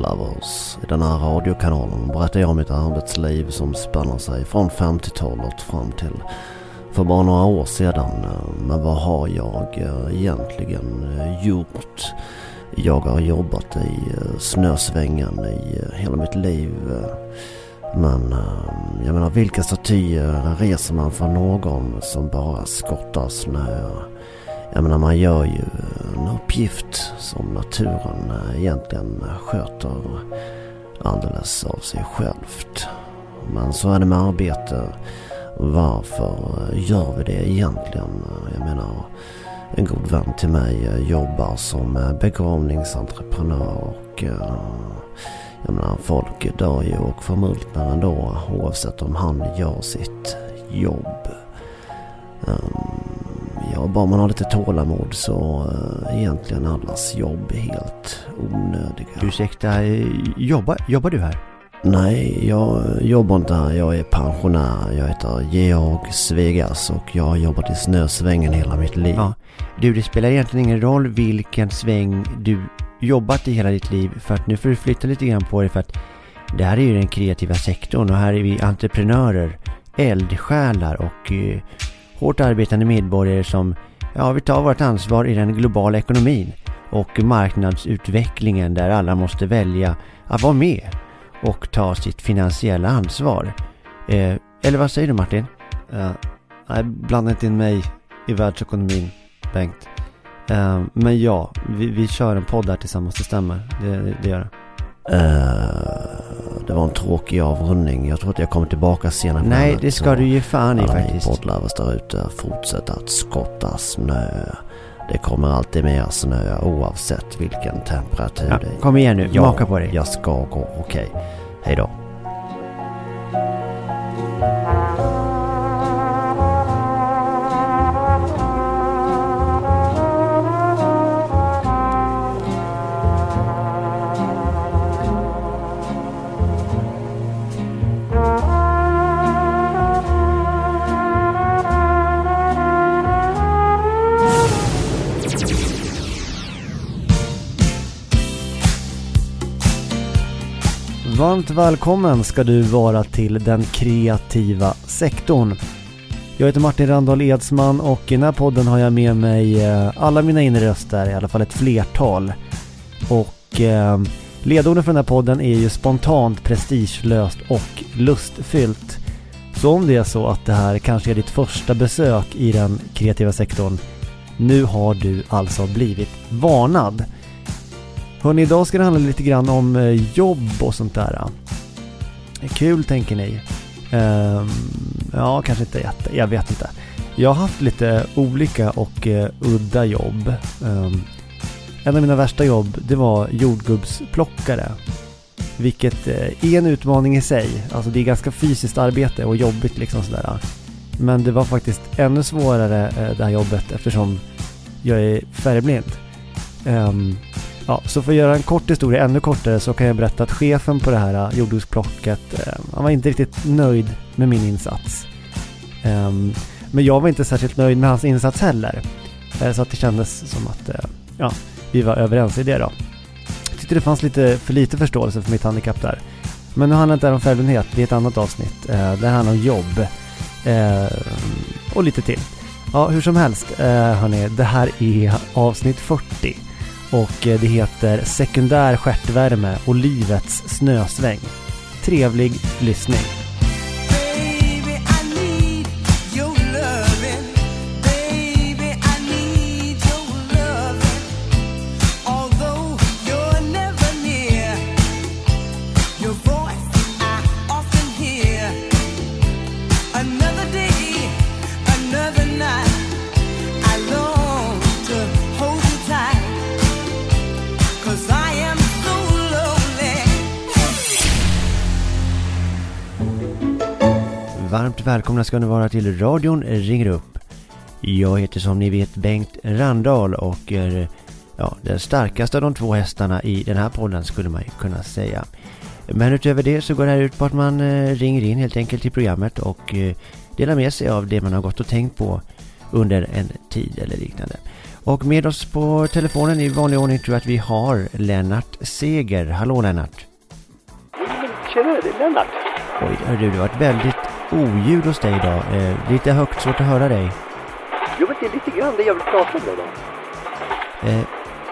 Lovers. I den här radiokanalen berättar jag om mitt arbetsliv som spänner sig från 50-talet fram till för bara några år sedan. Men vad har jag eh, egentligen eh, gjort? Jag har jobbat i eh, snösvängen i hela mitt liv. Men jag menar vilka statyer reser man för någon som bara skottar snö? Jag menar man gör ju en uppgift som naturen eh, egentligen sköter alldeles av sig självt. Men så är det med arbete. Varför eh, gör vi det egentligen? Jag menar en god vän till mig eh, jobbar som begravningsentreprenör och jag menar folk dör ju och förmultnar ändå oavsett om han gör sitt jobb. Um, Ja, bara man har lite tålamod så uh, egentligen allas jobb är helt onödiga. Ursäkta, jobbar, jobbar du här? Nej, jag jobbar inte här. Jag är pensionär. Jag heter Georg Svegas och jag har jobbat i snösvängen hela mitt liv. Ja. Du, det spelar egentligen ingen roll vilken sväng du jobbat i hela ditt liv för att nu får du flytta lite grann på dig för att det här är ju den kreativa sektorn och här är vi entreprenörer, eldsjälar och uh, hårt arbetande medborgare som ja, vi tar vårt ansvar i den globala ekonomin och marknadsutvecklingen där alla måste välja att vara med och ta sitt finansiella ansvar. Eh, eller vad säger du Martin? Uh, nej, blanda inte in mig i världsekonomin, Bengt. Uh, men ja, vi, vi kör en podd här tillsammans, det stämmer. Det, det gör det. Uh, det var en tråkig avrundning. Jag tror att jag kommer tillbaka senare. Nej, det ska du ge fan i faktiskt. Alla poddlovers där ute, fortsätt att skotta snö. Det kommer alltid mer snö oavsett vilken temperatur ja, det är. Kom igen nu, ja, maka på dig. Jag ska gå. Okej. Okay. Hej då. Varmt välkommen ska du vara till den kreativa sektorn. Jag heter Martin Randahl Edsman och i den här podden har jag med mig eh, alla mina inre röster, i alla fall ett flertal. Och eh, ledorden för den här podden är ju spontant, prestigelöst och lustfyllt. Så om det är så att det här kanske är ditt första besök i den kreativa sektorn, nu har du alltså blivit varnad. Hörni, idag ska det handla lite grann om eh, jobb och sånt där. Kul tänker ni? Ehm, ja, kanske inte jätte, jag vet inte. Jag har haft lite olika och uh, udda jobb. Ehm, en av mina värsta jobb, det var jordgubbsplockare. Vilket eh, är en utmaning i sig. Alltså det är ganska fysiskt arbete och jobbigt liksom sådär. Men det var faktiskt ännu svårare det här jobbet eftersom jag är färgblind. Ehm, Ja, så för att göra en kort historia ännu kortare så kan jag berätta att chefen på det här eh, jordbruksplocket, jordgubbsplocket, eh, han var inte riktigt nöjd med min insats. Eh, men jag var inte särskilt nöjd med hans insats heller. Eh, så att det kändes som att eh, ja, vi var överens i det då. Jag tyckte det fanns lite för lite förståelse för mitt handikapp där. Men nu handlar det inte om färgblindhet, det är ett annat avsnitt. Eh, det handlar om jobb. Eh, och lite till. Ja, hur som helst, eh, hörni, det här är avsnitt 40 och eh, det heter Sekundär stjärtvärme och livets snösväng. Trevlig lyssning! Välkomna ska ni vara till radion ringer upp. Jag heter som ni vet Bengt Randahl och är ja, den starkaste av de två hästarna i den här podden skulle man kunna säga. Men utöver det så går det här ut på att man eh, ringer in helt enkelt till programmet och eh, delar med sig av det man har gått och tänkt på under en tid eller liknande. Och med oss på telefonen i vanlig ordning tror jag att vi har Lennart Seger. Hallå Lennart! Tjena, det är Lennart. Oj, hörru, det har varit väldigt oljud hos dig idag. Eh, lite högt, svårt att höra dig. Jo, men det är lite grann det jag vill prata om då. Eh,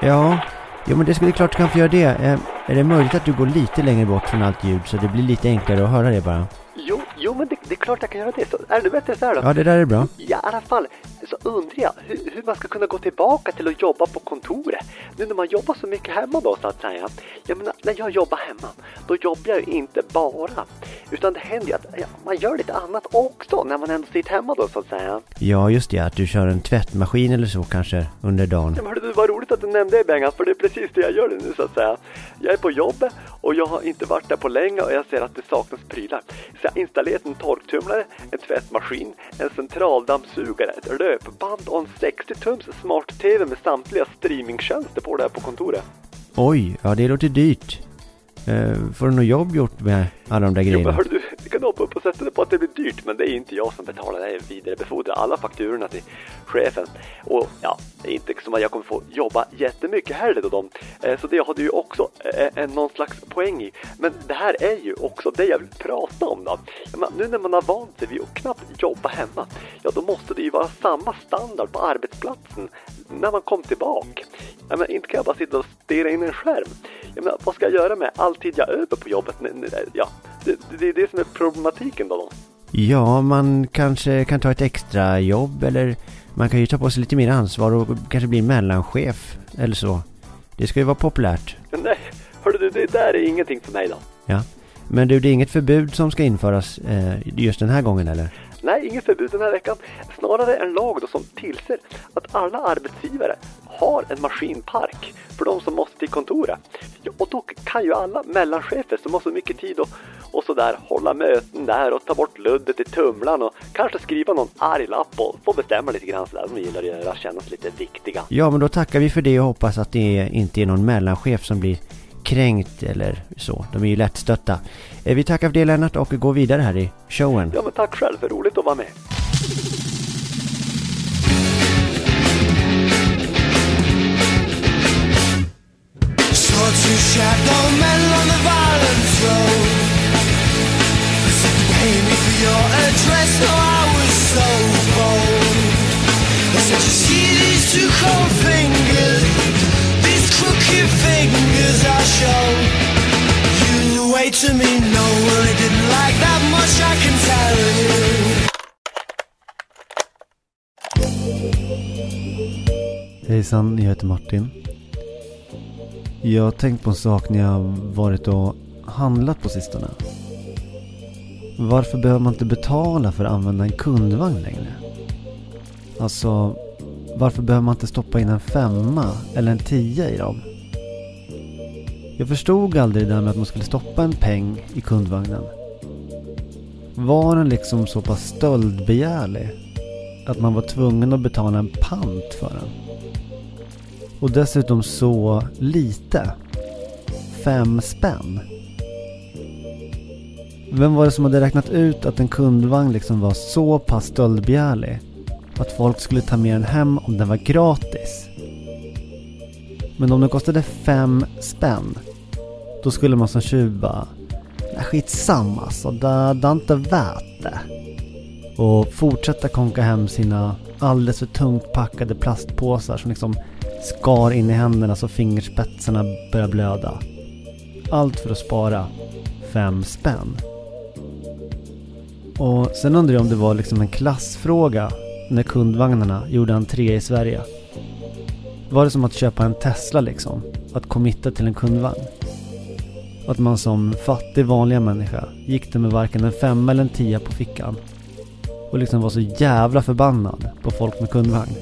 ja, jo men det skulle klart du kan få göra det. Eh, är det möjligt att du går lite längre bort från allt ljud så det blir lite enklare att höra det bara? Jo, jo men det, det är klart jag kan göra det. Så är det bättre så här då? Ja, det där är bra. Ja, i alla fall så undrar jag hur, hur man ska kunna gå tillbaka till att jobba på kontoret. Nu när man jobbar så mycket hemma då så att säga. Jag menar, när jag jobbar hemma, då jobbar jag ju inte bara. Utan det händer ju att ja, man gör lite annat också när man ändå sitter hemma då så att säga. Ja, just det. Att du kör en tvättmaskin eller så kanske under dagen. Ja, men hörru, det var roligt att du nämnde det Bengan, för det är precis det jag gör nu så att säga. Jag är på jobbet och jag har inte varit där på länge och jag ser att det saknas prylar. Så jag har installerat en torktumlare, en tvättmaskin, en centraldammsugare, ett löpband och en 60-tums smart-tv med samtliga streamingtjänster på det här på kontoret. Oj, ja det låter dyrt. Eh, får du något jobb gjort med alla de där Jo, men grejerna? hörru du, du kan hoppa upp och sätta dig på att det blir dyrt, men det är inte jag som betalar det. Jag vidarebefordrar alla fakturorna till chefen. Och ja, det är inte som att jag kommer få jobba jättemycket heller då dem. Eh, Så det har du ju också eh, en någon slags poäng i. Men det här är ju också det jag vill prata om då. Men nu när man har vant sig vid att knappt jobba hemma, ja då måste det ju vara samma standard på arbetsplatsen när man kom tillbaka. Ja, men inte kan jag bara sitta och stirra in i en skärm. Jag menar, vad ska jag göra med all tid jag över på jobbet? Ja, det, det, är det som är problematiken då. Ja, man kanske kan ta ett extra jobb eller man kan ju ta på sig lite mer ansvar och kanske bli mellanchef eller så. Det ska ju vara populärt. Nej, hörru du, det där är ingenting för mig då. Ja. Men du, det är inget förbud som ska införas eh, just den här gången eller? Nej, inget förbud den här veckan. Snarare en lag då som tillser att alla arbetsgivare har en maskinpark för de som måste till kontoret. Ja, och då kan ju alla mellanchefer som har så mycket tid och, och sådär hålla möten där och ta bort luddet i tumlan och kanske skriva någon arg lapp och få bestämma lite grann sådär som de gillar att göra, känna sig lite viktiga. Ja, men då tackar vi för det och hoppas att det inte är någon mellanchef som blir kränkt eller så. De är ju lättstötta. Eh, Vi tackar för det Lennart och går vidare här i showen. Ja men tack själv, för roligt att vara med. Så to shadow mellan Vallens Road I said pay me for your address Oh I was so bold I said you see these two cold fingers to me no well I didn't like that much I can tell you Hejsan, jag heter Martin. Jag har tänkt på en sak när jag har varit och handlat på sistone. Varför behöver man inte betala för att använda en kundvagn längre? Alltså, varför behöver man inte stoppa in en femma eller en tia i dem? Jag förstod aldrig det där med att man skulle stoppa en peng i kundvagnen. Var den liksom så pass stöldbegärlig att man var tvungen att betala en pant för den? Och dessutom så lite. Fem spänn. Vem var det som hade räknat ut att en kundvagn liksom var så pass stöldbegärlig? Att folk skulle ta med den hem om den var gratis. Men om den kostade fem spänn. Då skulle man som tjuv bara... Nej skitsamma alltså, det, det är inte värt det. Och fortsätta konka hem sina alldeles för tungt packade plastpåsar som liksom skar in i händerna så fingerspetsarna började blöda. Allt för att spara fem spänn. Och sen undrar jag om det var liksom en klassfråga när kundvagnarna gjorde entré i Sverige. Var det som att köpa en Tesla liksom? Att committa till en kundvagn? Att man som fattig vanliga människa gick där med varken en femma eller en tia på fickan. Och liksom var så jävla förbannad på folk med kundvagn.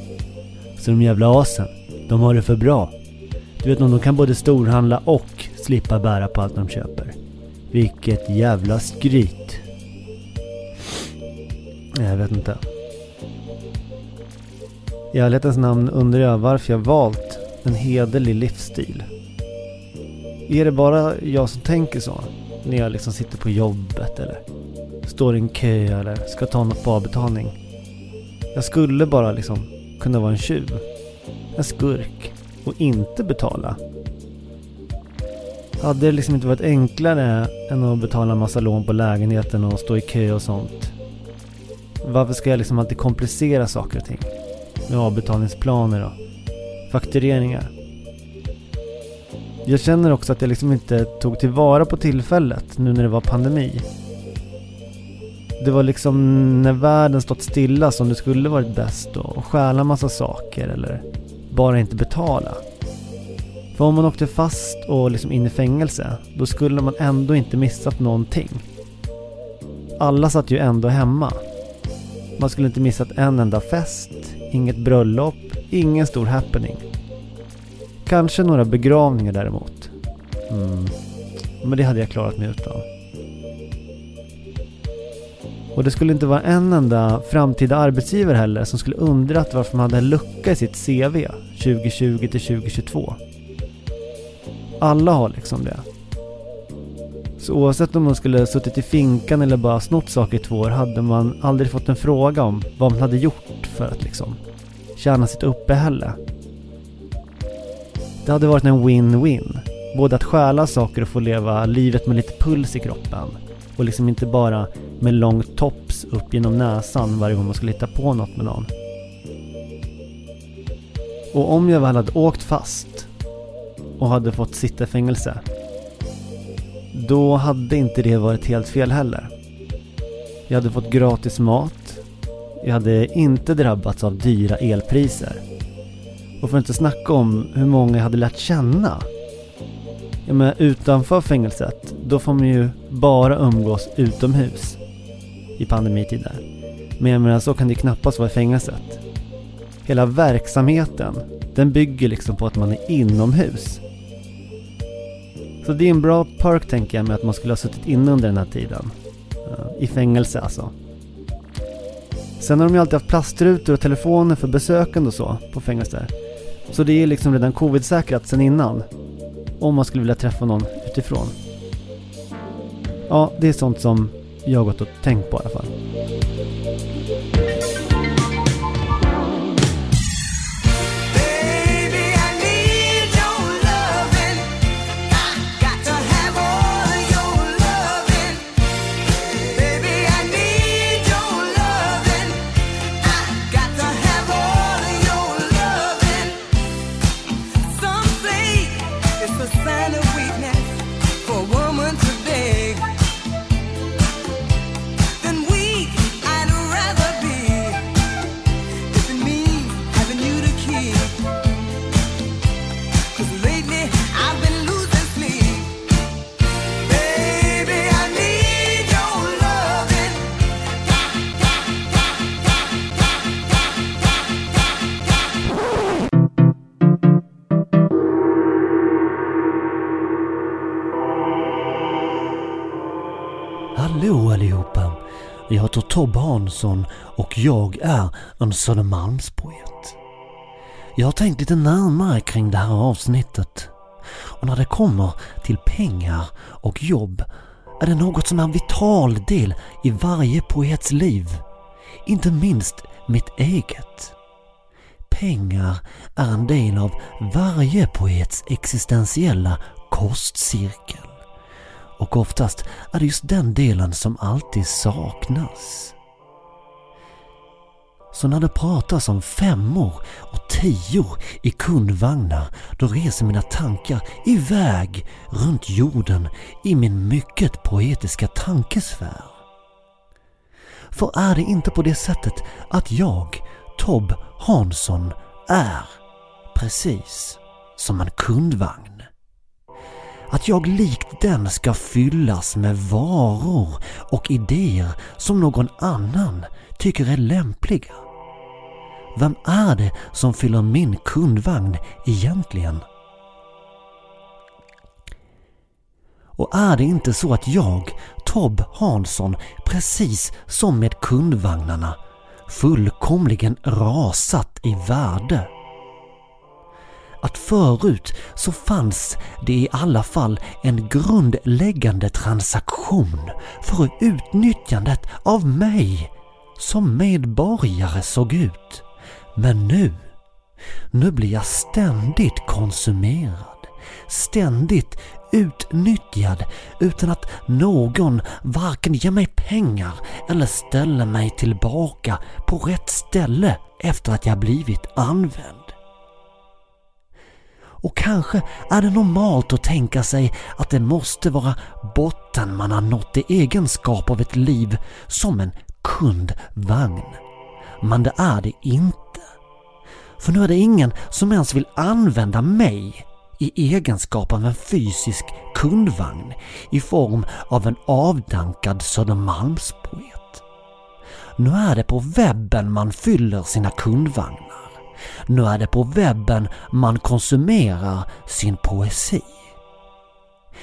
Så de jävla asen, de har det för bra. Du vet om de kan både storhandla och slippa bära på allt de köper. Vilket jävla skryt. Jag vet inte. I ärlighetens namn undrar jag varför jag valt en hederlig livsstil. Är det bara jag som tänker så? När jag liksom sitter på jobbet eller står i en kö eller ska ta något på avbetalning? Jag skulle bara liksom kunna vara en tjuv. En skurk. Och inte betala. Hade det liksom inte varit enklare än att betala en massa lån på lägenheten och stå i kö och sånt? Varför ska jag liksom alltid komplicera saker och ting? Med avbetalningsplaner och faktureringar. Jag känner också att jag liksom inte tog tillvara på tillfället nu när det var pandemi. Det var liksom när världen stått stilla som det skulle varit bäst att stjäla massa saker eller bara inte betala. För om man åkte fast och liksom in i fängelse, då skulle man ändå inte missat någonting. Alla satt ju ändå hemma. Man skulle inte missat en enda fest, inget bröllop, ingen stor happening. Kanske några begravningar däremot. Mm. Men det hade jag klarat mig utan. Och det skulle inte vara en enda framtida arbetsgivare heller som skulle undrat varför man hade en lucka i sitt CV 2020 till 2022. Alla har liksom det. Så oavsett om man skulle suttit i finkan eller bara snott saker i två år hade man aldrig fått en fråga om vad man hade gjort för att liksom tjäna sitt uppehälle. Det hade varit en win-win. Både att stjäla saker och få leva livet med lite puls i kroppen. Och liksom inte bara med lång tops upp genom näsan varje gång man skulle hitta på något med någon. Och om jag väl hade åkt fast och hade fått sitta i fängelse. Då hade inte det varit helt fel heller. Jag hade fått gratis mat. Jag hade inte drabbats av dyra elpriser. Och för att inte snacka om hur många jag hade lärt känna. Ja, men utanför fängelset, då får man ju bara umgås utomhus. I pandemitider. Men jag menar, så kan det knappast vara i fängelset. Hela verksamheten, den bygger liksom på att man är inomhus. Så det är en bra perk tänker jag med att man skulle ha suttit inne under den här tiden. Eh, I fängelse alltså. Sen har de ju alltid haft plastrutor och telefoner för besökande och så på fängelser. Så det är liksom redan covid-säkrat sen innan. Om man skulle vilja träffa någon utifrån. Ja, det är sånt som jag har gått och tänkt på i alla fall. Tobbe Hansson och jag är en Södermalmspoet. Jag har tänkt lite närmare kring det här avsnittet. Och när det kommer till pengar och jobb är det något som är en vital del i varje poets liv. Inte minst mitt eget. Pengar är en del av varje poets existentiella kostcirkel. Och oftast är det just den delen som alltid saknas. Så när det pratas om femmor och tior i kundvagnar, då reser mina tankar iväg runt jorden i min mycket poetiska tankesfär. För är det inte på det sättet att jag, Tob Hansson, är precis som en kundvagn? Att jag likt den ska fyllas med varor och idéer som någon annan tycker är lämpliga. Vem är det som fyller min kundvagn egentligen? Och är det inte så att jag, Tob Hansson, precis som med kundvagnarna, fullkomligen rasat i värde? Att förut så fanns det i alla fall en grundläggande transaktion för utnyttjandet av mig som medborgare såg ut. Men nu, nu blir jag ständigt konsumerad, ständigt utnyttjad utan att någon varken ger mig pengar eller ställer mig tillbaka på rätt ställe efter att jag blivit använd. Och kanske är det normalt att tänka sig att det måste vara botten man har nått i egenskap av ett liv som en kundvagn. Men det är det inte. För nu är det ingen som ens vill använda mig i egenskap av en fysisk kundvagn i form av en avdankad Södermalmspoet. Nu är det på webben man fyller sina kundvagnar. Nu är det på webben man konsumerar sin poesi.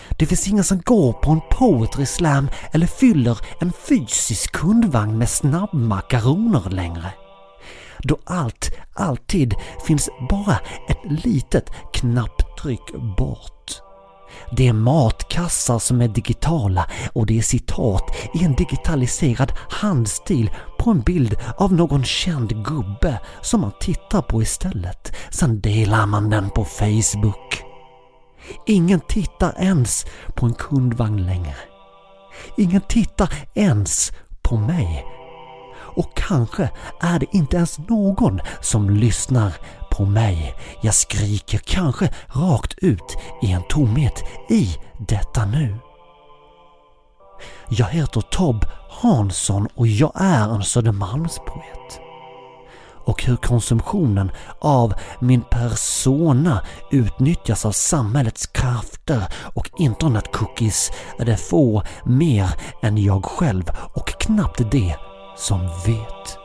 Det finns ingen som går på en poetry slam eller fyller en fysisk kundvagn med snabbmakaroner längre. Då allt alltid finns bara ett litet knapptryck bort. Det är matkassar som är digitala och det är citat i en digitaliserad handstil på en bild av någon känd gubbe som man tittar på istället. Sen delar man den på Facebook. Ingen tittar ens på en kundvagn längre. Ingen tittar ens på mig. Och kanske är det inte ens någon som lyssnar på mig. Jag skriker kanske rakt ut i en tomhet i detta nu. Jag heter Tob Hansson och jag är en Södermalmspoet. Och hur konsumtionen av min persona utnyttjas av samhällets krafter och internetcookies är det få mer än jag själv och knappt det som vet.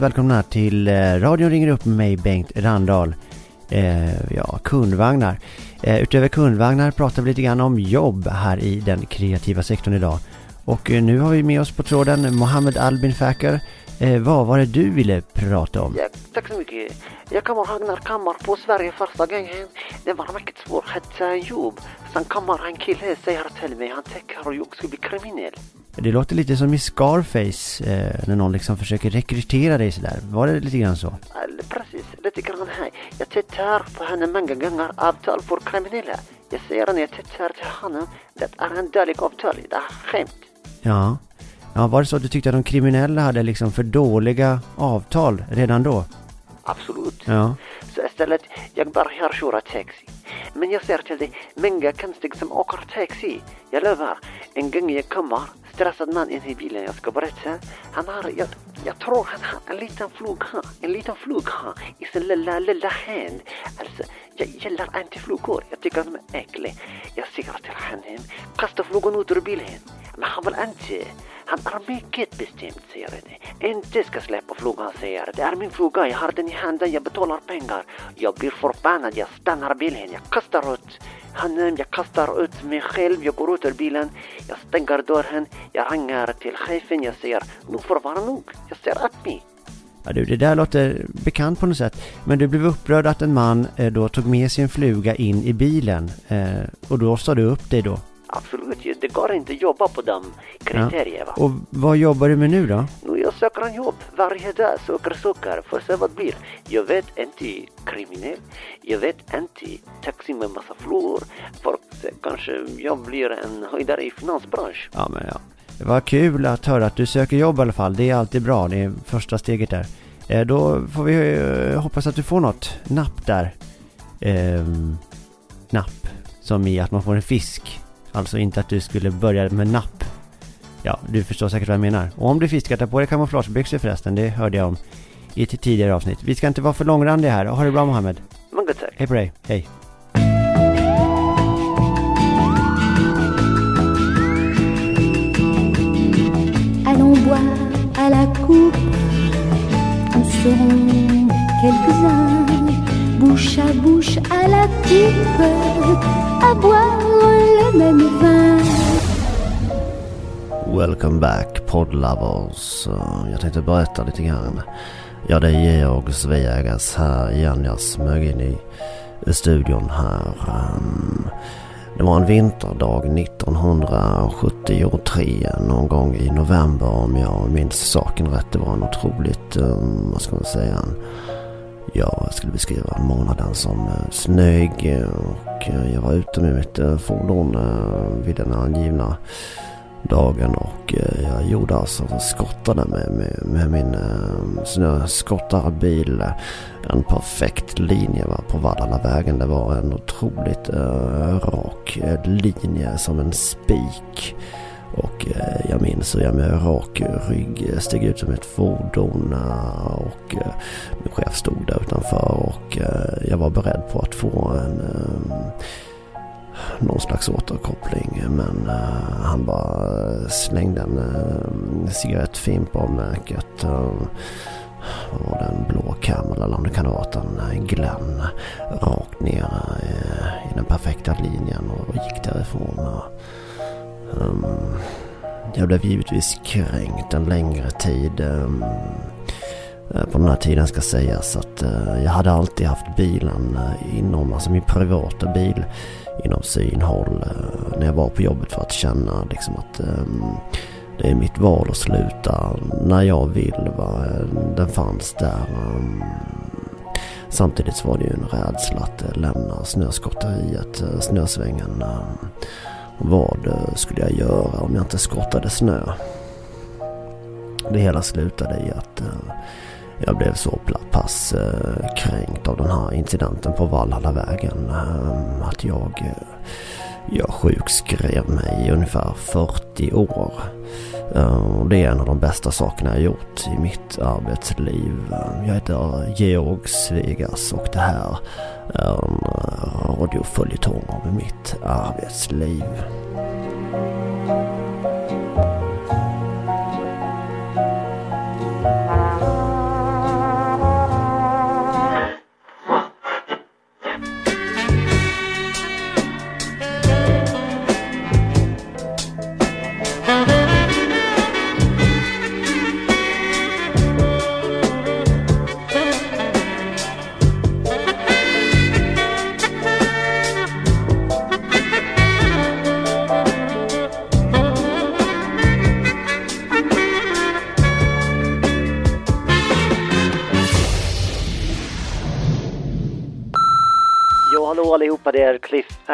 Varmt välkomna till eh, radion ringer upp med mig Bengt Randahl. Eh, ja, kundvagnar. Eh, utöver kundvagnar pratar vi lite grann om jobb här i den kreativa sektorn idag. Och eh, nu har vi med oss på tråden Mohammed Albin Fäker. Eh, vad var det du ville prata om? Ja, tack så mycket. Jag kommer ihåg när kammar på Sverige första gången. Det var mycket svårt att hitta jobb. Sen kommer en kille säger till mig han tänker jag ska bli kriminell. Det låter lite som i Scarface eh, när någon liksom försöker rekrytera dig sådär. Var det lite grann så? Precis, lite grann här. Jag tittar på henne många gånger avtal för kriminella. Jag säger när jag tittar till honom, det är en dålig avtal, det är skämt. Ja. Ja, var det så att du tyckte att de kriminella hade liksom för dåliga avtal redan då? Absolut. Ja. Så istället, jag börjar köra taxi. Men jag säger till dig, många konstiga som åker taxi. Jag lovar, en gång jag kommer, stressad man inne i bilen, jag ska berätta. Han har, jag, jag tror han har en liten fluga, en liten fluga i sin lilla, lilla hand. Alltså, jag gillar inte flugor, jag tycker de är äckliga. Jag säger till honom, kasta flugan ut ur bilen. Men han vill inte. Han är mycket bestämd, säger det. Inte ska släppa flugan, säger det. är min fluga, jag har den i handen, jag betalar pengar. Jag blir förbannad, jag stannar bilen, jag kastar ut honom, jag kastar ut mig själv, jag går ut ur bilen, jag stänger dörren, jag ringer till chefen, jag säger nu får det vara nog, jag ser upp mig. Ja du, det där låter bekant på något sätt. Men du blev upprörd att en man eh, då tog med sin fluga in i bilen. Eh, och då sa du upp dig då. Absolut, det går inte att jobba på de kriterierna. Va? Och vad jobbar du med nu då? Nu jag söker en jobb varje dag, söker, söker, får se vad det blir. Jag vet inte kriminell, jag vet inte taxi med massa flor. Folk kanske jag blir en höjdare i finansbranschen. Ja men ja. Det var kul att höra att du söker jobb i alla fall. Det är alltid bra. Det är första steget där. Eh, då får vi eh, hoppas att du får något napp där. Eh, napp. Som i att man får en fisk. Alltså inte att du skulle börja med napp. Ja, du förstår säkert vad jag menar. Och om du fiskar, ta på dig kamouflagebyxor förresten. Det hörde jag om i ett tidigare avsnitt. Vi ska inte vara för långrandiga här. Ha det bra Mohammed. Många tack. Hej på dig. Hej. Allons boire à la coupe, nous serons quelques-uns, bouche à bouche à la pipe, à boire le même vin. Welcome back podlovers. Jag tänkte berätta lite grann. Ja, det är Georg Sveagas här igen. Jag smög in i studion här. Um, det var en vinterdag 1973 någon gång i november om jag minns saken rätt. Det var en otroligt, um, vad ska man säga, jag skulle beskriva månaden som eh, snöig och eh, jag var ute med mitt eh, fordon vid den angivna dagen och jag gjorde alltså skottade med, med, med min snöskottarbil en perfekt linje va, på Vallalavägen. Det var en otroligt uh, rak linje som en spik. Och eh, jag minns hur jag med rak rygg eh, steg ut ur mitt fordon eh, och min chef stod där utanför och jag var beredd på att få en någon slags återkoppling men uh, han bara slängde en uh, cigarettfimp av märket. Uh, vad var det, en blå Camel eller om det kan ha varit en Glenn rakt ner i, i den perfekta linjen och gick därifrån. Um, jag blev givetvis kränkt en längre tid. Um, på den här tiden ska sägas att uh, jag hade alltid haft bilen uh, inom, alltså min privata bil inom synhåll uh, när jag var på jobbet för att känna liksom att um, det är mitt val att sluta när jag vill. Va? Den fanns där. Um, samtidigt så var det ju en rädsla att lämna snöskotteriet, snösvängen. Um, vad eh, skulle jag göra om jag inte skottade snö? Det hela slutade i att eh, jag blev så pass eh, kränkt av den här incidenten på Valhallavägen att jag, jag sjukskrev mig i ungefär 40 år. Det är en av de bästa sakerna jag gjort i mitt arbetsliv. Jag heter Georg Svegas och det här är en radioföljetong om mitt arbetsliv.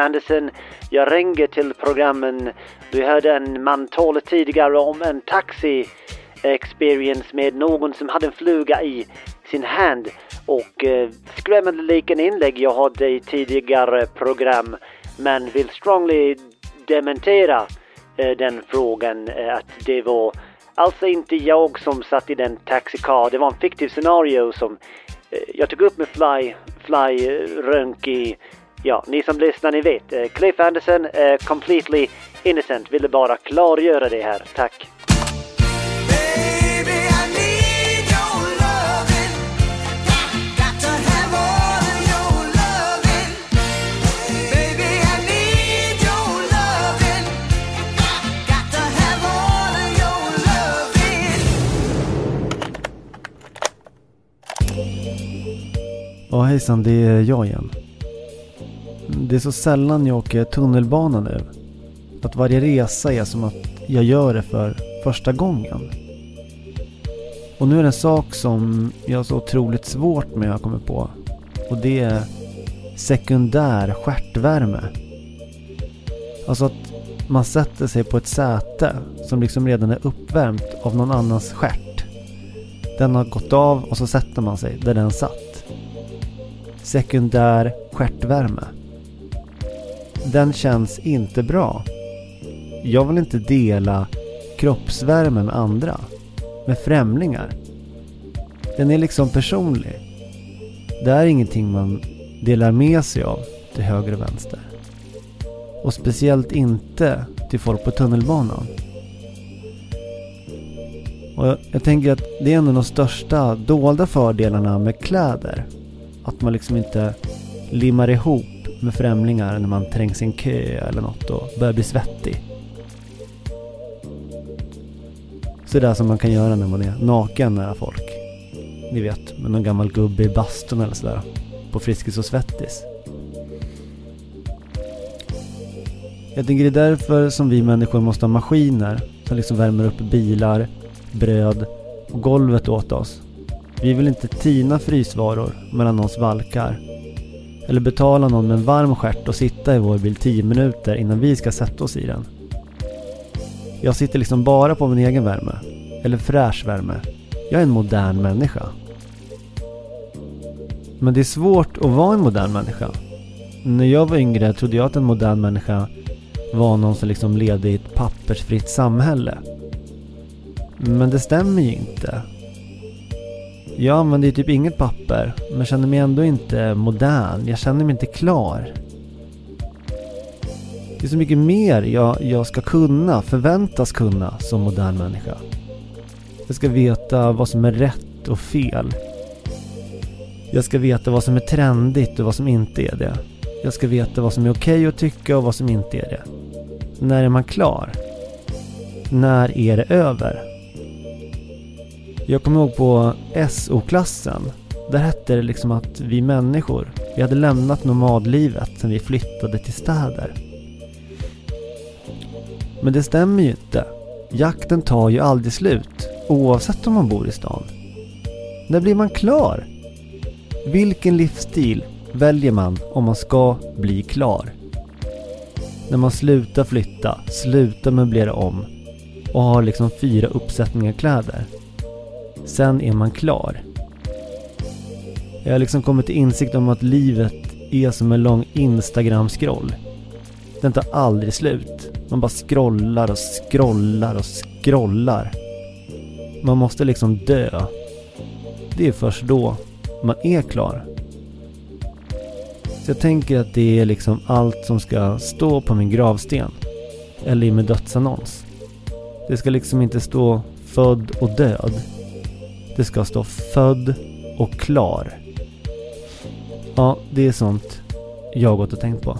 Andersen. Jag ringer till programmen. Du hörde en man tala tidigare om en taxi experience med någon som hade en fluga i sin hand. Och eh, skrämmande liken inlägg jag hade i tidigare program. Men vill strongly dementera eh, den frågan eh, att det var alltså inte jag som satt i den taxicar. Det var en fiktiv scenario som eh, jag tog upp med Fly, Fly eh, Rönki. Ja, ni som lyssnar ni vet. Eh, Cliff Anderson, eh, completely innocent. Ville bara klargöra det här. Tack. Ja hejsan, det är jag igen. Det är så sällan jag åker tunnelbana nu. Att varje resa är som att jag gör det för första gången. Och nu är det en sak som jag har så otroligt svårt med att komma på. Och det är sekundär stjärtvärme. Alltså att man sätter sig på ett säte som liksom redan är uppvärmt av någon annans stjärt. Den har gått av och så sätter man sig där den satt. Sekundär stjärtvärme. Den känns inte bra. Jag vill inte dela kroppsvärme med andra. Med främlingar. Den är liksom personlig. Det är ingenting man delar med sig av till höger och vänster. Och speciellt inte till folk på tunnelbanan. Och jag, jag tänker att det är en av de största dolda fördelarna med kläder. Att man liksom inte limmar ihop med främlingar när man trängs i en kö eller något och börjar bli svettig. Sådär som man kan göra när man är naken nära folk. Ni vet, med någon gammal gubbe i bastun eller sådär. På Friskis och Svettis. Jag tänker det är därför som vi människor måste ha maskiner som liksom värmer upp bilar, bröd och golvet åt oss. Vi vill inte tina frysvaror mellan någons valkar. Eller betala någon med en varm stjärt och sitta i vår bil 10 minuter innan vi ska sätta oss i den. Jag sitter liksom bara på min egen värme. Eller fräsch värme. Jag är en modern människa. Men det är svårt att vara en modern människa. När jag var yngre trodde jag att en modern människa var någon som liksom levde i ett pappersfritt samhälle. Men det stämmer ju inte. Jag använder ju typ inget papper, men känner mig ändå inte modern. Jag känner mig inte klar. Det är så mycket mer jag, jag ska kunna, förväntas kunna som modern människa. Jag ska veta vad som är rätt och fel. Jag ska veta vad som är trendigt och vad som inte är det. Jag ska veta vad som är okej okay att tycka och vad som inte är det. När är man klar? När är det över? Jag kommer ihåg på SO-klassen. Där hette det liksom att vi människor, vi hade lämnat nomadlivet sen vi flyttade till städer. Men det stämmer ju inte. Jakten tar ju aldrig slut, oavsett om man bor i stan. När blir man klar? Vilken livsstil väljer man om man ska bli klar? När man slutar flytta, slutar möblera om och har liksom fyra uppsättningar kläder. Sen är man klar. Jag har liksom kommit till insikt om att livet är som en lång Instagram-scroll. Den tar aldrig slut. Man bara scrollar och scrollar och scrollar. Man måste liksom dö. Det är först då man är klar. Så jag tänker att det är liksom allt som ska stå på min gravsten. Eller i min dödsannons. Det ska liksom inte stå född och död. Det ska stå född och klar. Ja, det är sånt jag har gått och tänkt på.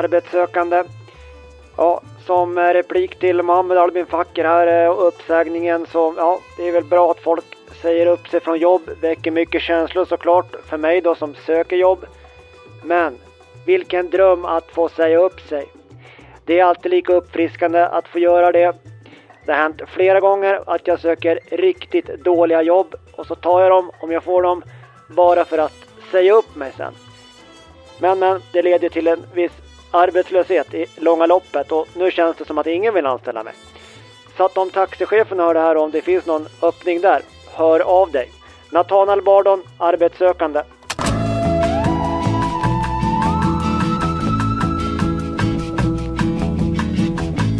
Arbetssökande. Ja, som eh, replik till Mohammed Albin Fakir här eh, och uppsägningen så ja, det är väl bra att folk säger upp sig från jobb. Väcker mycket känslor såklart för mig då som söker jobb. Men vilken dröm att få säga upp sig. Det är alltid lika uppfriskande att få göra det. Det har hänt flera gånger att jag söker riktigt dåliga jobb och så tar jag dem om jag får dem bara för att säga upp mig sen. Men men, det leder till en viss arbetslöshet i långa loppet och nu känns det som att ingen vill anställa mig. Så att om taxichefen hör det här och om det finns någon öppning där, hör av dig. Nathanael Bardon, arbetssökande.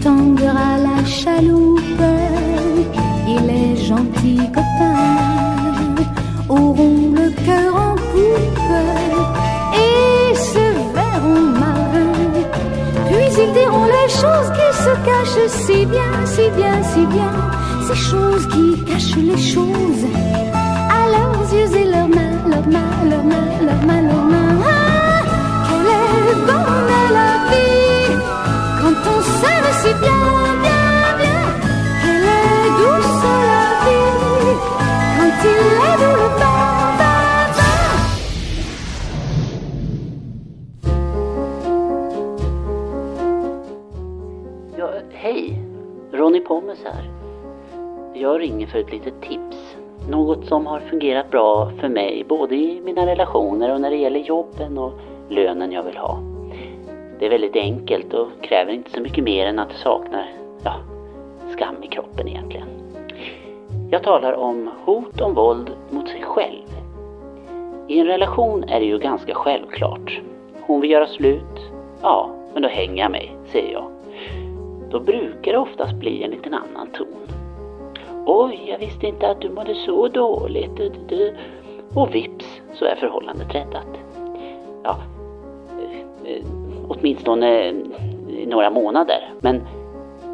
Tendre à la chaloupe cachent si bien, si bien, si bien, ces choses qui cachent les choses à leurs yeux et leurs mains, leurs mains, leurs mains, leurs mains, leurs mains. Ah, quelle est bonne la vie quand on s'aime si bien, kompisar. Jag ringer för ett litet tips. Något som har fungerat bra för mig både i mina relationer och när det gäller jobben och lönen jag vill ha. Det är väldigt enkelt och kräver inte så mycket mer än att det saknar, ja, skam i kroppen egentligen. Jag talar om hot om våld mot sig själv. I en relation är det ju ganska självklart. Hon vill göra slut. Ja, men då hänger jag mig, säger jag. Då brukar det oftast bli en liten annan ton. Oj, jag visste inte att du mådde så dåligt. Du, du, du. Och vips så är förhållandet räddat. Ja, eh, åtminstone i några månader. Men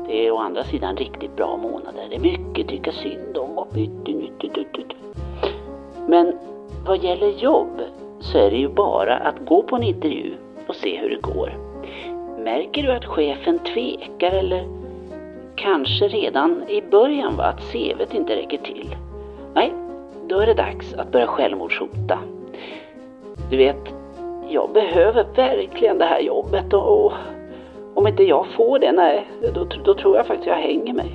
det är å andra sidan riktigt bra månader. Det är mycket att tycka synd om och. Men vad gäller jobb så är det ju bara att gå på en intervju och se hur det går. Märker du att chefen tvekar eller kanske redan i början va, att CVt inte räcker till? Nej, då är det dags att börja självmordshota. Du vet, jag behöver verkligen det här jobbet och, och om inte jag får det, nej, då, då tror jag faktiskt jag hänger mig.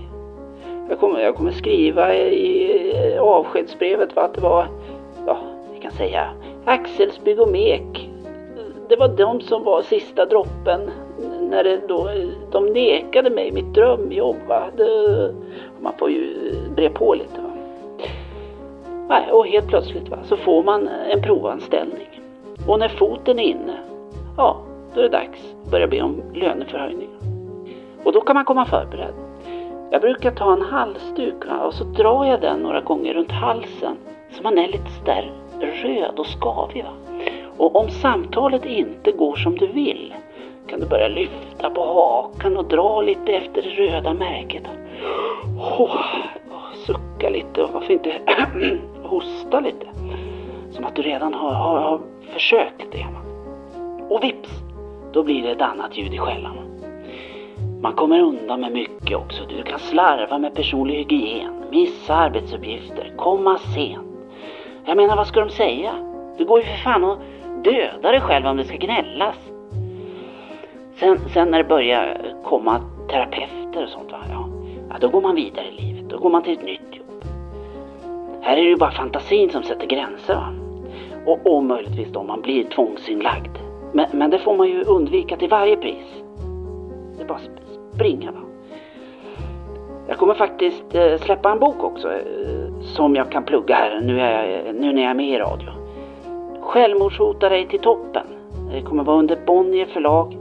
Jag kommer, jag kommer skriva i avskedsbrevet va, att det var, ja, vi kan säga Axelsbygg och Mek. Det var de som var sista droppen när det då, de nekade mig mitt drömjobb. Va? Det, man får ju bre på lite. Va? Nej, och helt plötsligt va, så får man en provanställning. Och när foten är inne, ja, då är det dags att börja be om löneförhöjning. Och då kan man komma förberedd. Jag brukar ta en halsduk va, och så drar jag den några gånger runt halsen så man är lite sådär röd och skavig. Va? Och om samtalet inte går som du vill kan du börja lyfta på hakan och dra lite efter det röda märket. Oh, sucka lite och varför inte hosta lite. Som att du redan har, har, har försökt det. Och vips, då blir det ett annat ljud i skällan. Man kommer undan med mycket också. Du kan slarva med personlig hygien, missa arbetsuppgifter, komma sent. Jag menar, vad ska de säga? Du går ju för fan och dödar dig själv om det ska gnällas. Sen, sen när det börjar komma terapeuter och sånt. Ja, ja, då går man vidare i livet. Då går man till ett nytt jobb. Här är det ju bara fantasin som sätter gränser. Va? Och, och möjligtvis då man blir tvångsinlagd. Men, men det får man ju undvika till varje pris. Det är bara att springa. Va? Jag kommer faktiskt eh, släppa en bok också eh, som jag kan plugga här nu, är jag, nu när jag är med i radio. Självmordshota dig till toppen. Det kommer vara under Bonnier förlag.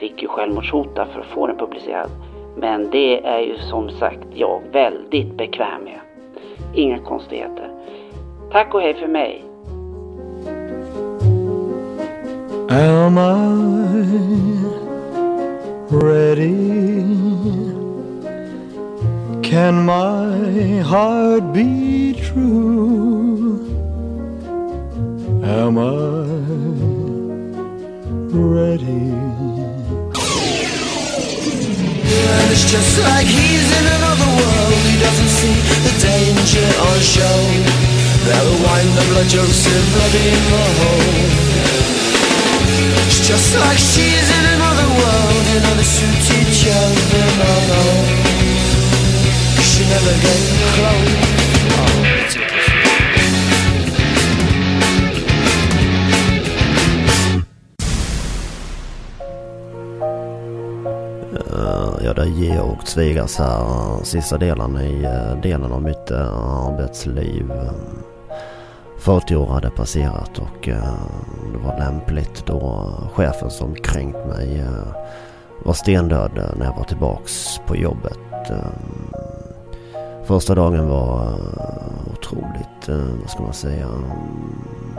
Fick ju självmordshota för att få den publicerad. Men det är ju som sagt jag väldigt bekväm med. Inga konstigheter. Tack och hej för mig. Am I ready? Can my heart be true? Am I ready? And it's just like he's in another world. He doesn't see the danger on show. They'll wind up like Joseph bloody in the hole. It's just like she's in another world. You know the suit each other, no, no. She never gets close. Georg Svigas här. Eh, sista delen i eh, delen av mitt eh, arbetsliv. 40 år hade passerat och det var lämpligt då chefen som kränkt mig var stendöd när jag var tillbaks på jobbet. Första dagen var otroligt, vad ska man säga, mm,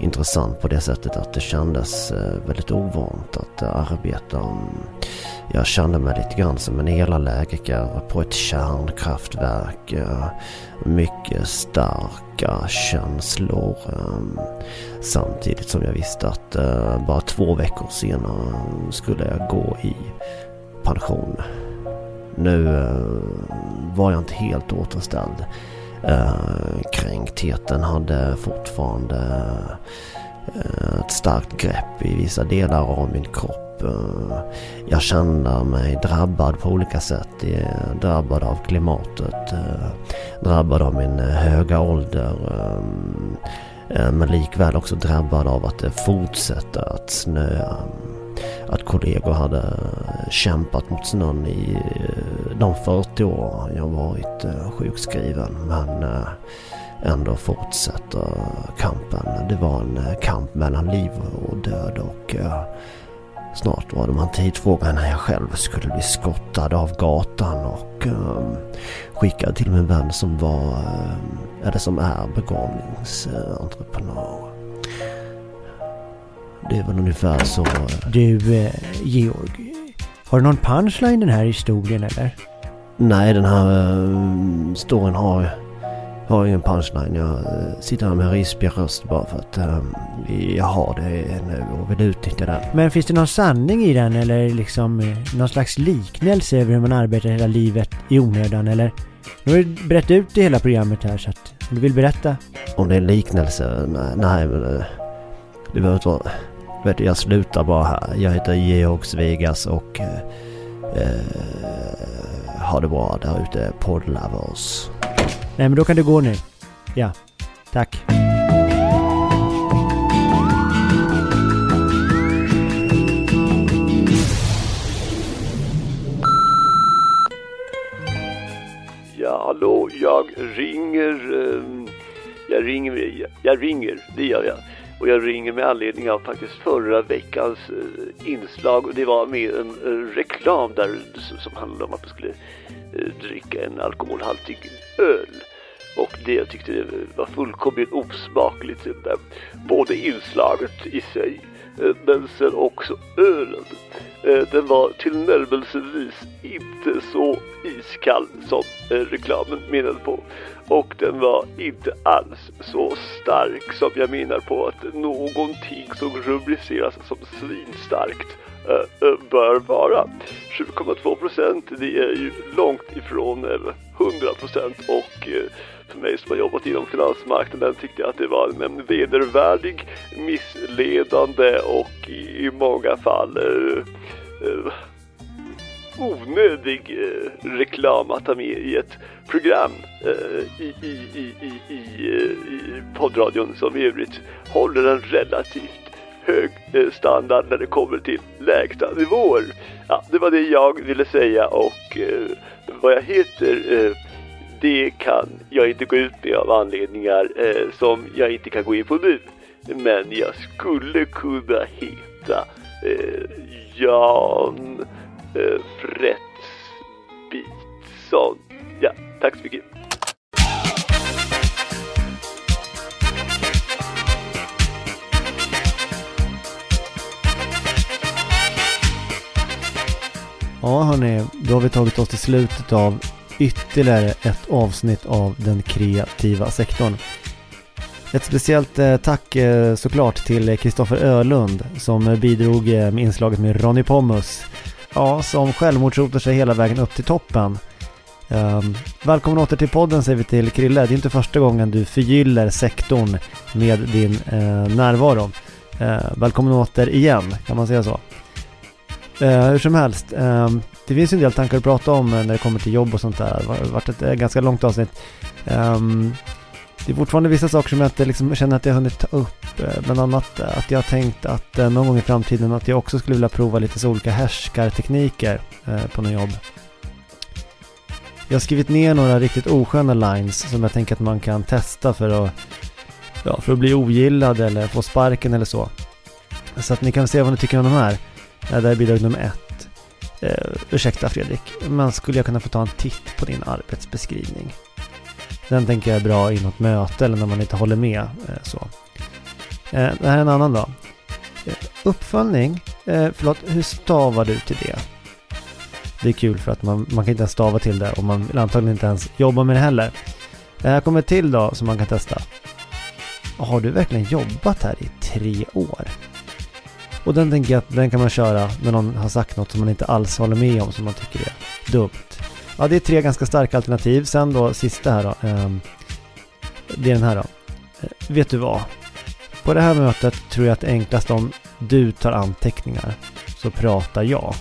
intressant på det sättet att det kändes eh, väldigt ovant att eh, arbeta. Jag kände mig lite grann som en elallergiker på ett kärnkraftverk. Eh, mycket starka känslor. Samtidigt som jag visste att bara två veckor senare skulle jag gå i pension. Nu var jag inte helt återställd. Eh, kränktheten hade fortfarande eh, ett starkt grepp i vissa delar av min kropp. Eh, jag kände mig drabbad på olika sätt. Drabbad av klimatet. Drabbad av min höga ålder. Men likväl också drabbad av att det fortsätter att snöa. Att kollegor hade kämpat mot snön i eh, de 40 år jag varit eh, sjukskriven. Men eh, ändå fortsätter kampen. Det var en kamp mellan liv och död och snart var det en tidsfråga när jag själv skulle bli skottad av gatan och um, skickad till min vän som var, eller som är begravningsentreprenör. Det är väl ungefär så. Du, eh, Georg. Har du någon punchline i den här historien eller? Nej, den här uh, storyn har har ingen punchline. Jag eh, sitter här med rispig röst bara för att um, jag har det nu och vill utnyttja den. Men finns det någon sanning i den eller liksom eh, någon slags liknelse över hur man arbetar hela livet i onödan eller? Nu har du berättat ut det hela programmet här så att om du vill berätta. Om det är en liknelse? Nej, nej men det behöver inte vara... Vet jag slutar bara här. Jag heter Georg Svegas och eh, ha det bra där ute, poddlovers. Nej men då kan du gå nu. Ja, tack. Ja, hallå, jag ringer. ehm, Jag ringer, jag ringer, det gör jag. Och jag ringer med anledning av faktiskt förra veckans eh, inslag. Och det var med en eh, reklam där som handlade om att man skulle eh, dricka en alkoholhaltig öl. Och det jag tyckte det var fullkomligt osmakligt. Både inslaget i sig Eh, men sen också ölen. Eh, den var tillnärmelsevis inte så iskall som eh, reklamen menade på. Och den var inte alls så stark som jag menar på att någonting som rubriceras som svinstarkt bör vara. 7,2 procent, det är ju långt ifrån 100% och eh, för mig som har jobbat inom finansmarknaden tyckte jag att det var en vedervärdig, missledande och i, i många fall eh, eh, onödig eh, reklam att ta med i ett program eh, i, i, i, i, i, i poddradion som i övrigt håller en relativt hög eh, standard när det kommer till lägsta nivåer. Ja, det var det jag ville säga och eh, vad jag heter eh, det kan jag inte gå ut med av anledningar eh, som jag inte kan gå in på nu. Men jag skulle kunna heta eh, Jan eh, Fredsbitsson. Ja, tack så mycket. Ja hörni, då har vi tagit oss till slutet av ytterligare ett avsnitt av den kreativa sektorn. Ett speciellt eh, tack eh, såklart till Kristoffer Ölund som bidrog eh, med inslaget med Ronny Pommus. Ja, som självmordsrotar sig hela vägen upp till toppen. Um, välkommen åter till podden säger vi till Krille. Det är inte första gången du förgyller sektorn med din närvaro. Välkommen åter igen, kan man säga så. Eh, hur som helst, ehm, det finns ju en del tankar att prata om eh, när det kommer till jobb och sånt där. Det har varit ett eh, ganska långt avsnitt. Ehm, det är fortfarande vissa saker som jag inte liksom känner att jag har hunnit ta upp. Eh, Bland annat eh, att jag har tänkt att eh, någon gång i framtiden att jag också skulle vilja prova lite så olika härskartekniker eh, på något jobb. Jag har skrivit ner några riktigt osköna lines som jag tänker att man kan testa för att, ja, för att bli ogillad eller få sparken eller så. Så att ni kan se vad ni tycker om de här. Det här är bidrag nummer ett. Uh, ursäkta Fredrik, men skulle jag kunna få ta en titt på din arbetsbeskrivning? Den tänker jag är bra i något möte eller när man inte håller med. Uh, så. Uh, det här är en annan då. Uppföljning, förlåt, hur stavar du till det? Det är kul för att man, man kan inte ens stava till det och man vill antagligen inte ens jobba med det heller. Det här kommer till då som man kan testa. Har du verkligen jobbat här i tre år? Och den tänker jag att den kan man köra när någon har sagt något som man inte alls håller med om som man tycker är dumt. Ja, det är tre ganska starka alternativ. Sen då sista här då. Eh, det är den här då. Eh, vet du vad? På det här mötet tror jag att det är enklast om du tar anteckningar så pratar jag.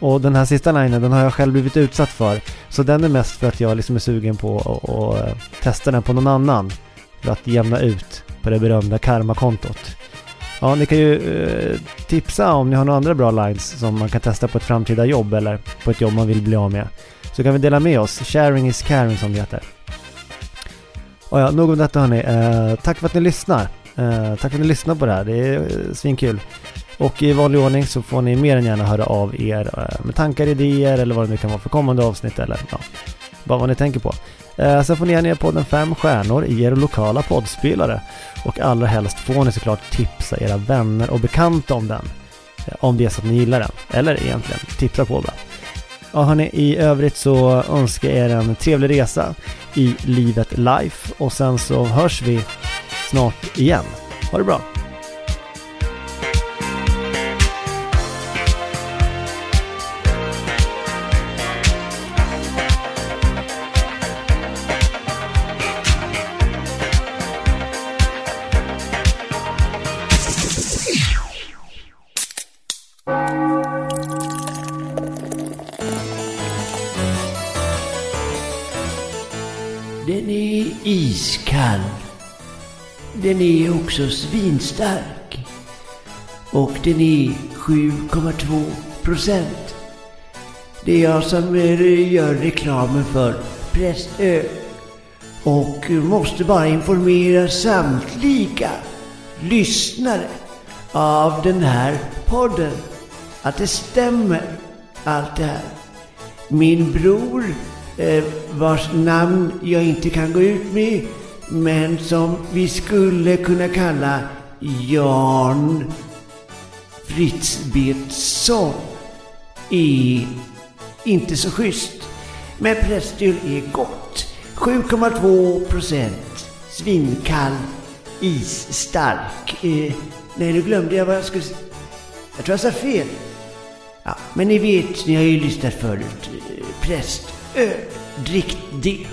Och den här sista linen den har jag själv blivit utsatt för. Så den är mest för att jag liksom är sugen på att testa den på någon annan. För att jämna ut på det berömda karmakontot. Ja, ni kan ju eh, tipsa om ni har några andra bra lines som man kan testa på ett framtida jobb eller på ett jobb man vill bli av med. Så kan vi dela med oss. Sharing is caring som det heter. Och ja, nog om detta hörni. Eh, tack för att ni lyssnar. Eh, tack för att ni lyssnar på det här. Det är eh, svinkul. Och i vanlig ordning så får ni mer än gärna höra av er eh, med tankar, idéer eller vad det nu kan vara för kommande avsnitt eller ja, bara vad ni tänker på. Eh, sen får ni gärna ge podden fem stjärnor i er lokala poddspelare. Och allra helst får ni såklart tipsa era vänner och bekanta om den. Eh, om det är så att ni gillar den. Eller egentligen, tipsa på bara. Ja hörni, i övrigt så önskar jag er en trevlig resa i livet life och sen så hörs vi snart igen. Ha det bra! Den är iskall. Den är också svinstark. Och den är 7,2 procent. Det är jag som eh, gör reklamen för Prästö. Och måste bara informera samtliga lyssnare av den här podden att det stämmer allt det här. Min bror eh, vars namn jag inte kan gå ut med, men som vi skulle kunna kalla Jan Fritzbetsson, är inte så schysst. Men prästöl är gott. 7,2 procent. Svinkall. Isstark. Eh, nej, nu glömde jag vad jag skulle säga. Jag tror jag sa fel. Ja, men ni vet, ni har ju lyssnat förut. Eh, Prästöl, drick det.